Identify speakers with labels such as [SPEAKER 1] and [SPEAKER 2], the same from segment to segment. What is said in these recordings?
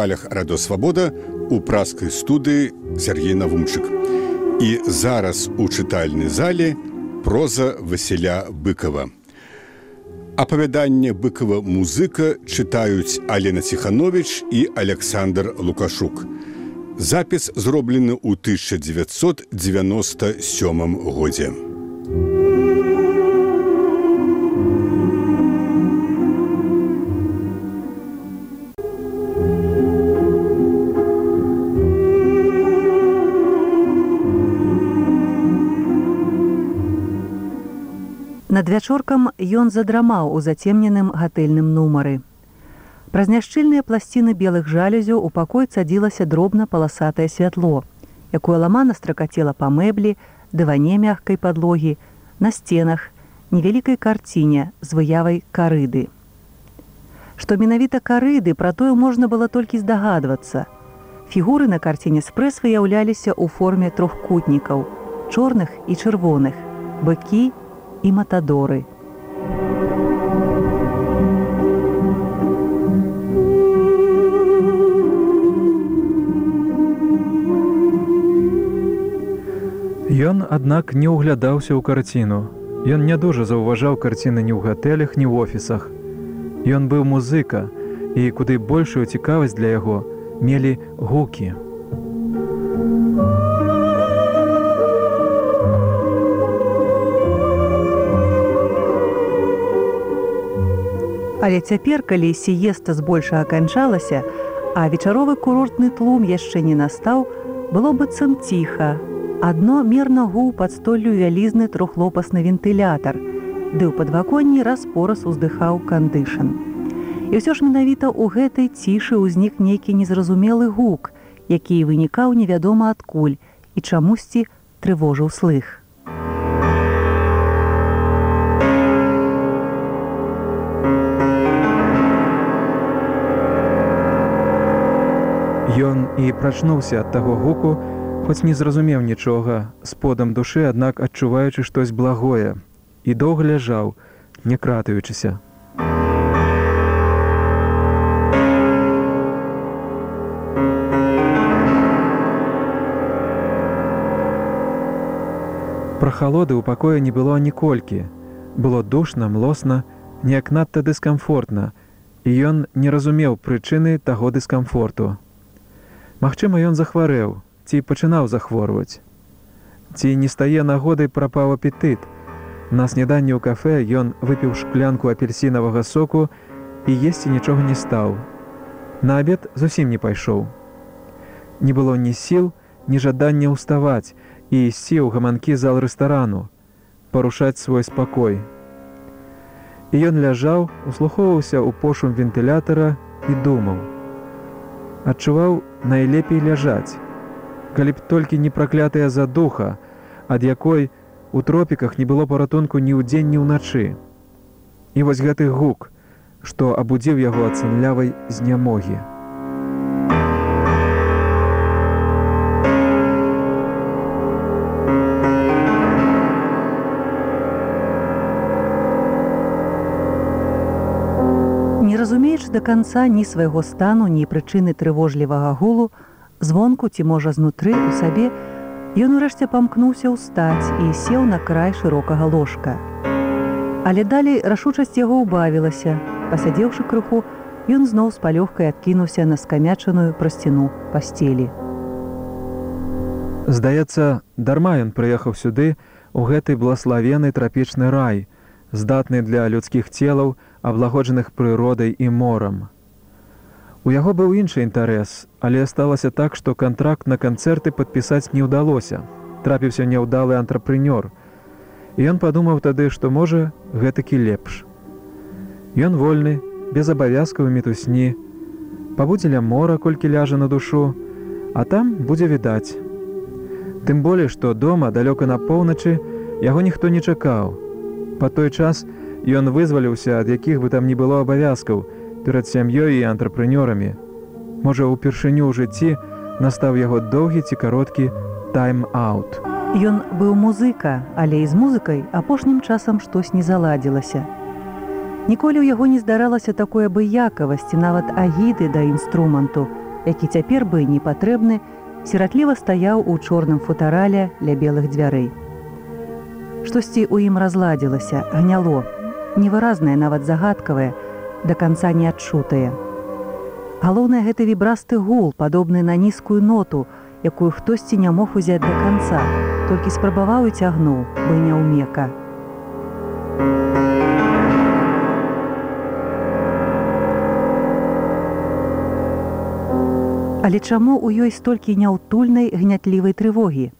[SPEAKER 1] хвалях радосвабода у праскай студыі Сергей Навумчык. І зараз у чытальнай зале проза Васіля быкова. Апавяданне быкава музыка чытаюць Алена Ціханович і Александр Лукашук. Запіс зроблены ў 1997 годзе.
[SPEAKER 2] Над вячоркам ён задрамаў у зацемненым гатэльным нумары. Праз няшчыльныя пласціны белых жалюзяў у пакой цадзілася дробна паласатае святло, якое ламана стракацела па мэблі, дыване мягкай падлогі, на сценах, невялікай карціне з выявай карыды. Што менавіта карыды пра тое можна было толькі здагадвацца. Фігуры на карціне спрэс выяўляліся ў форме трохкутнікаў, чорных і чырвоных, быкі, і матадоры.
[SPEAKER 3] Ён, аднак, не ўглядаўся ў карціну. Ён не дужа заўважаў карціны ні ў гатэлях, ні ў офісах. Ён быў музыка, і куды большую цікавасць для яго мелі гукі.
[SPEAKER 2] Але цяпер, калі сіеста збольшага канчалася, а вечаровы курортны тлум яшчэ не настаў, было быццам ціха. Адно мерна гуў пад столлю вялізны трохлопасны вентылятар, ды ў падваконні распораз уздыхаў кандышан. І ўсё ж менавіта ў гэтай цішы ўзнік нейкі незразумелы гук, які вынікаў невядома адкуль і чамусьці трывожыў слых.
[SPEAKER 3] Ён і прачнуўся ад таго гуку, хоць не зразумеў нічога, з подам душы, аднак адчуваючы штось благое, і доўга ляжаў, не кратаючыся. Пра халоды ў пакоі не было ніколькі. Было душна, млосна, неяк надта дыскамфортна, і ён не разумеў прычыны таго дыскамфорту. Магчыма, ён захварэў ці пачынаў захворваць. Ці не стае нагодай прапаў апетыт. На снеданні ў кафе ён выпіў шклянку апельсінавага соку і есці нічога не стаў. На абед зусім не пайшоў. Не было ні сіл, ні жадання ўставаць і ісці ў гаманкі зал рэстарану, парушаць свой спакой. І ён ляжаў, услухоўваўся ў пошум вентылятара і думаў. Адчуваў найлепей ляжаць. Калі б толькі не праклятая задуха, ад якой у тропіках не было паратунку ні ўдзень ні ўначы. І вось гэты гук, што абудзіў яго ад санлявай знямогі.
[SPEAKER 2] Да канца ні свайго стану, ні прычыны трывожлівага гулу, звонку ці можа знутры у сабе, ён урэшце памкнуўся ўстаць і сеў на край шырокага ложка. Але далей рашучасць яго ўбавілася, пасядзеўшы крыху, ён зноў з палёгкай адкінуўся на скамячаную прасціну пасцелі.
[SPEAKER 3] Здаецца, дарма ён прыехаў сюды у гэты блаславены трапічны рай, здатны для людскіх целаў, аблагоджаных прыродай і морам. У яго быў іншы інтарэс, але сталася так, што кантракт на канцэрты падпісаць не ўдалося. Трапіўся няўдалы антрапрынёр. І ён падумаў тады, што можа гэтакі лепш. Ён вольны, без абавязкаў мітусні, пабудзе ля мора, колькі ляжа на душу, а там будзе відаць. Тым болей, што дома далёка на поўначы яго ніхто не чакаў. Па той час, Ён вызваліўся, ад якіх бы там не было абавязкаў перад сям'ёй і антрапрынёрамі. Можа, упершыню ў жыцці настаў яго доўгі ці кароткі тайм-аут.
[SPEAKER 2] Ён быў музыка, але і з музыкай апошнім часам штось не заладзілася. Ніколі ў яго не здаралася такой абыякавасці нават агіды да інструменту, які цяпер бы не патрэбны, сіратліва стаяў у чорным футарале ля белых дзвярэй. Штосьці ў ім разладзілася, гняло, невыразнае нават загадкавае, да канца не адчутае. Галоўнае гэты вібрасты гул, падобны на нізкую ноту, якую хтосьці не мог узяць да канца, толькі спрабаваў і цягнуў, бы не ўмека. Але чаму ў ёй столькі няўтульнай гнятлівай трывогі?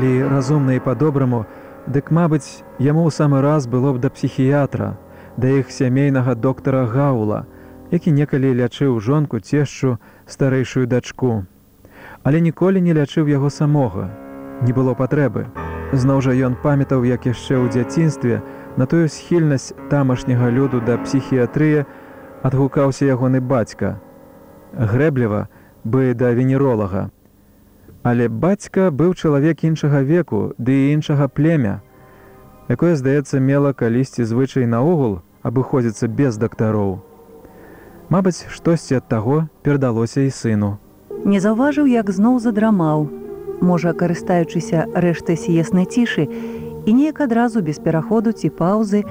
[SPEAKER 3] Калі разумна і па-добраму, дык, мабыць, яму ў самы раз было б да псіхіятра, да іх сямейнага доктара Гаула, які некалі лячыў жонку цешчу старэйшую дачку. Але ніколі не лячыў яго самога, не было патрэбы. Зноў жа ён памятаў, як яшчэ ў дзяцінстве на тую схільнасць тамашняга люду да псіхіятрыі адгукаўся ягоны бацька. Грэбліва бы да венеролага. Але бацька быў чалавек іншага веку ды і іншага племя, якое, здаецца, мела калісьці звычай наогул абыходзіцца без дактароў. Мабыць, штосьці ад таго перадалося і сыну.
[SPEAKER 2] Не заўважыў, як зноў задрамаў, можа карыстаючыся рэштай сіеснай цішы і неяк адразу без пераходу ці паўзы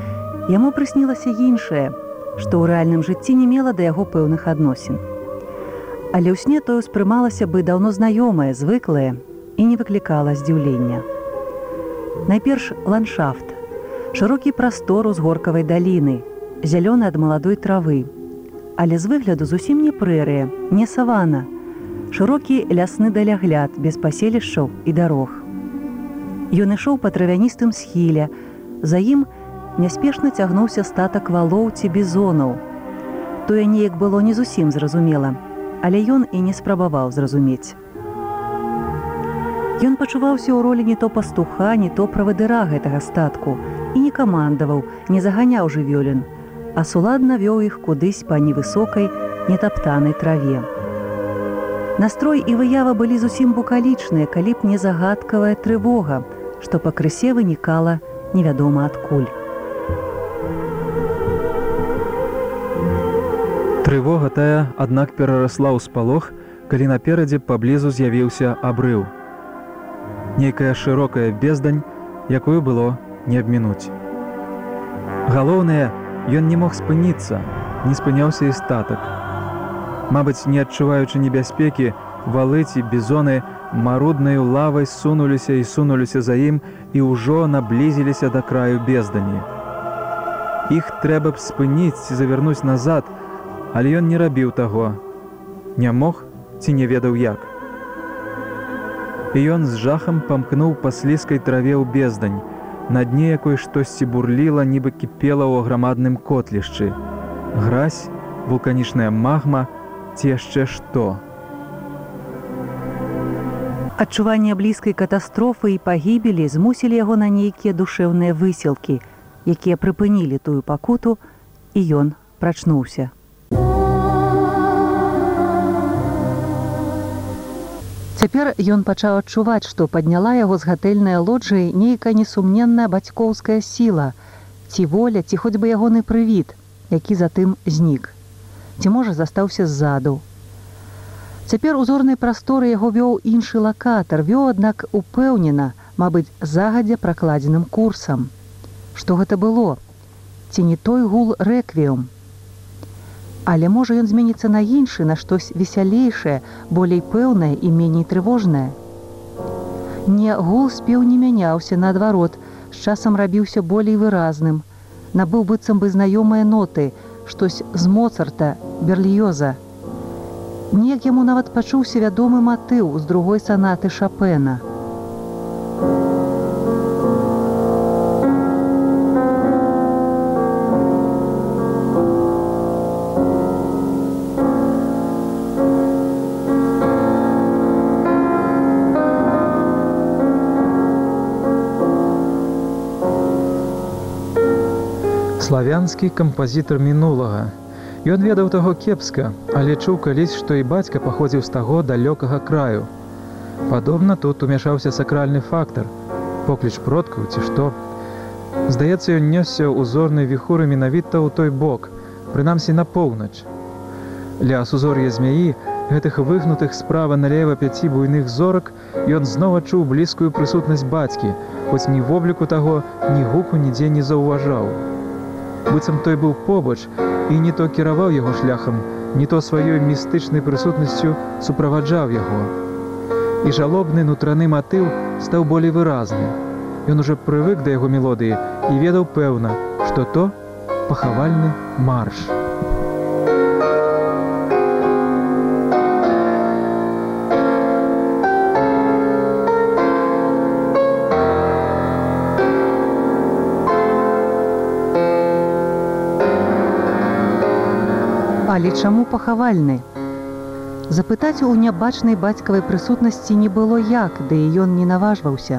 [SPEAKER 2] яму прыснілася іншае што ў рэальным жыцці не мела да яго пэўных адносін але ў сне тое ўспрымалася бы даўно знаёмае звыклае і не выклікала здзіўлення. Найперш ландшафт. Шырокі прастор з горкавай даліны зялёны ад маладой травы. Але з выгляду зусім не прэрыя не савана. Шырокі лясны далягляд без паселішчаў і дарог. Ён ішоў па травяністым схіле, За ім няспешна цягнуўся статак валоў ці бізонаў. Тое неяк было не зусім зразумела, але ён і не спрабаваў зразумець. Ён пачуваўся ў ролі не то пастуха, не то правадыра гэтага статку і не камандаваў, не заганяў жывёлін, а суладна вёў іх кудысь па невысокай, нетаптанай траве. Настрой і выява былі зусім букалічныя, калі б не загадкавая трывога, што пакрысе вынікала невядома адкуль.
[SPEAKER 3] Трывога тая, аднак перарасла ў спалох, калі наперадзе паблізу з'явіўся абрыў. Нейкая шырокая бездань, якую было не абмінуць. Галоўнае, ён не мог спыніцца, не спыняўся і статак. Мабыць, не адчуваючы небяспекі, валыці бізоны маруднаю лавай сунуліся і сунуліся за ім і ўжо наблізіліся да краю бездані. Іх трэба б спыніць ці завярнуць назад, але ён не рабіў таго. Не мог ці не ведаў як. І ён з жахам памкнуў па слізкай траве ў бездань, на дне якой штосьці бурліла, нібы кіпела ў аграмадным котлішчы. Гразь, вулканічная магма, ці яшчэ што.
[SPEAKER 2] Адчуванне блізкай катастрофы і пагібелі змусілі яго на нейкія душэўныя высілкі, якія прыпынілі тую пакуту, і ён прачнуўся. Цяпер ён пачаў адчуваць, што падняла яго з гатэльнай лоджыі нейкая несумненная бацькоўская сіла, ці воля, ці хоць бы ягоны прывід, які затым знік ці можа застаўся ззаду. Цяпер узорнай прасторы яго вёў іншы лакатар, вёў, аднак упэўнена, мабыць, загадзя пракладзеным курсам. Што гэта было? Ці не той гул рэквіум. Але можа ён зменіцца на іншы, на штось весялейшае, болей пэўнае і меней трывожнае. Не гул спеў не мяняўся наадварот, з часам рабіўся болей выразным. Набыў быццам бы знаёмыя ноты, штось з моцарта берліёза неяк яму нават пачуўся вядомы матыў з другой санаты шапена
[SPEAKER 3] славянскі кампазітар мінулага. Ён ведаў таго кепска, але чуў калісь, што і бацька паходзіў з таго далёкага краю. Падобна тут умяшаўся сакральны фактар, покліч продкаў ці што. Здаецца, ён нёсся ўзорнай віхуры менавіта ў той бок, прынамсі на поўнач. Ля сузор'я змяі, гэтых выгнутых справа налева пяці буйных зорак, ён зноў адчуў блізкую прысутнасць бацькі, хоць ні вобліку таго, ні гуку нідзе не заўважаў. Быццам той быў побач і не то кіраваў яго шляхам, не то сваёй містычнай прысутнасцю суправаджаў яго. І жалобны нутраны матыў стаў болей выразны. Ён ужо прывык да яго мелодыі і ведаў пэўна, што то пахавальны марш.
[SPEAKER 2] Але чаму пахавальны? Запытаць у нябачнай бацькавай прысутнасці не было як, ды і ён не наважваўся.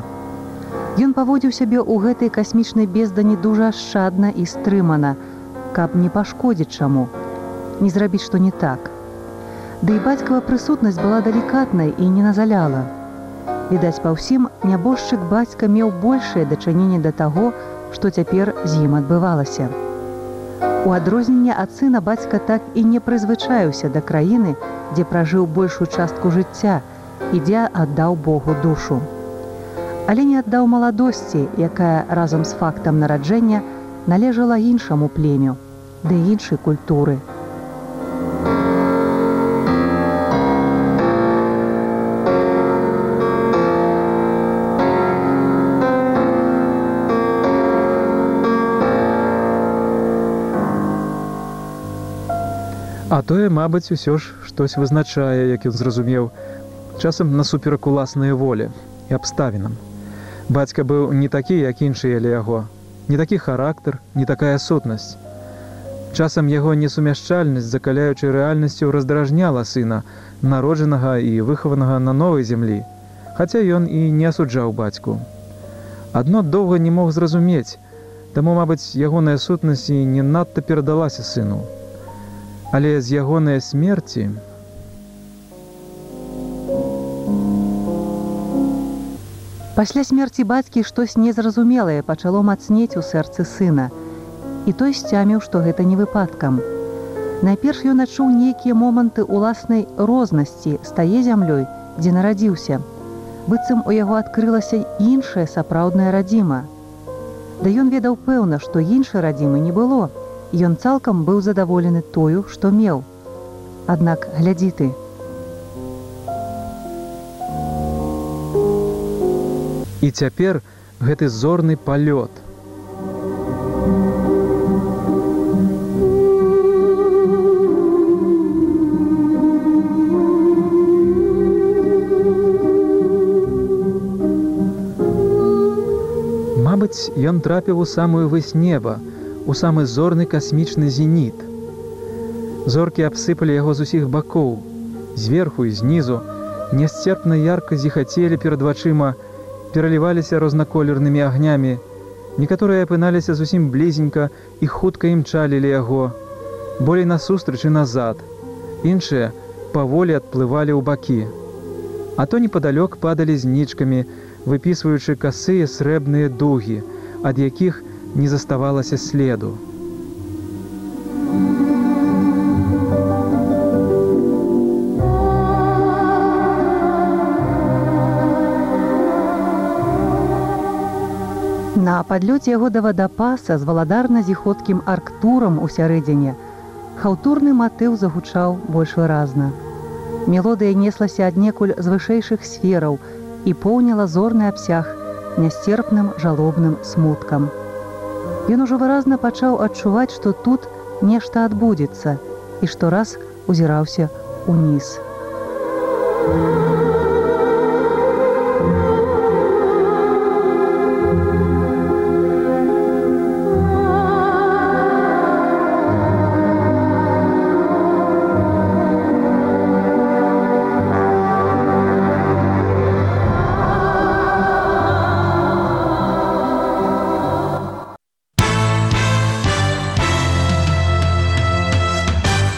[SPEAKER 2] Ён паводзіў сябе ў гэтай касмічнай бездані дужа ашчадна і стрымана, каб не пашкодзіць чаму, не зрабіць што не так. Ды і бацькава прысутнасць была далікатнай і не назаляла. Відаць, па ўсім нябожчык бацька меў большае дачыненне да таго, што цяпер з ім адбывалася. У адрозненне ад сына бацька так і не прызвычаюся да краіны, дзе пражыў большую частку жыцця і дзе аддаў Богу душу. Але не аддаў маладосці, якая разам з фактам нараджэння належала іншаму племю, ды іншай культуры.
[SPEAKER 3] А тое, мабыць, усё ж штось вызначае, як ён зразумеў, часам насуперак уласныя волі і абставінам. Бацька быў не такі, як іншыя ля яго, не такі характар, не такая сутнасць. Часам яго несумяшчальнасць, закаляючай рэальнасцю раздражняла сына, народжанага і выхаванага на новай зямлі, хаця ён і не асуджаў бацьку. Адно доўга не мог зразумець, таму, мабыць, ягоная сутнасць і не надта перадалася сыну. Але з ягонай смерці
[SPEAKER 2] Пасля смерці бацькі штось незразумелае пачало мацнець у сэрцы сына. І той сцяміў, што гэта не выпадкам. Найперш ён адчуў нейкія моманты ўласнай рознасці стае зямлёй, дзе нарадзіўся. быццам у яго адкрылася іншая сапраўдная радзіма. Да ён ведаў пэўна, што іншай радзімы не было, Ён цалкам быў задаволены тою, што меў. Аднак глядзі ты.
[SPEAKER 3] І цяпер гэты зорны палёт. Мабыць, ён трапіў у самую вось неба, у самы зорны касмічны зеніт. Зоркі абсыпалі яго з усіх бакоў, зверху і знізу, нясцерпна ярка зіхацелі перад вачыма, пераліваліся рознаколернымі агнямі. Некаторыя апыналіся зусім блізенька і хутка імчалі ля яго, болей насустрач і назад. Іншыя паволі адплывалі ў бакі. А то непадалёк падалі знічкамі, выпісваючы касыя срэбныя дугі, ад якіх не заставалася следу.
[SPEAKER 2] На падлёце яго да вадапаса з валадарна-зіходкім арктурам у сярэдзіне хаўтурны матыў загучаў больш выразна. Мелодыя неслася аднекуль з вышэйшых сфераў і поўніла зорны абсяг нясцерпным жалобным смуткам. Ён ужо выразна пачаў адчуваць, што тут нешта адбудзецца і што раз узіраўся ўніз. Thank you.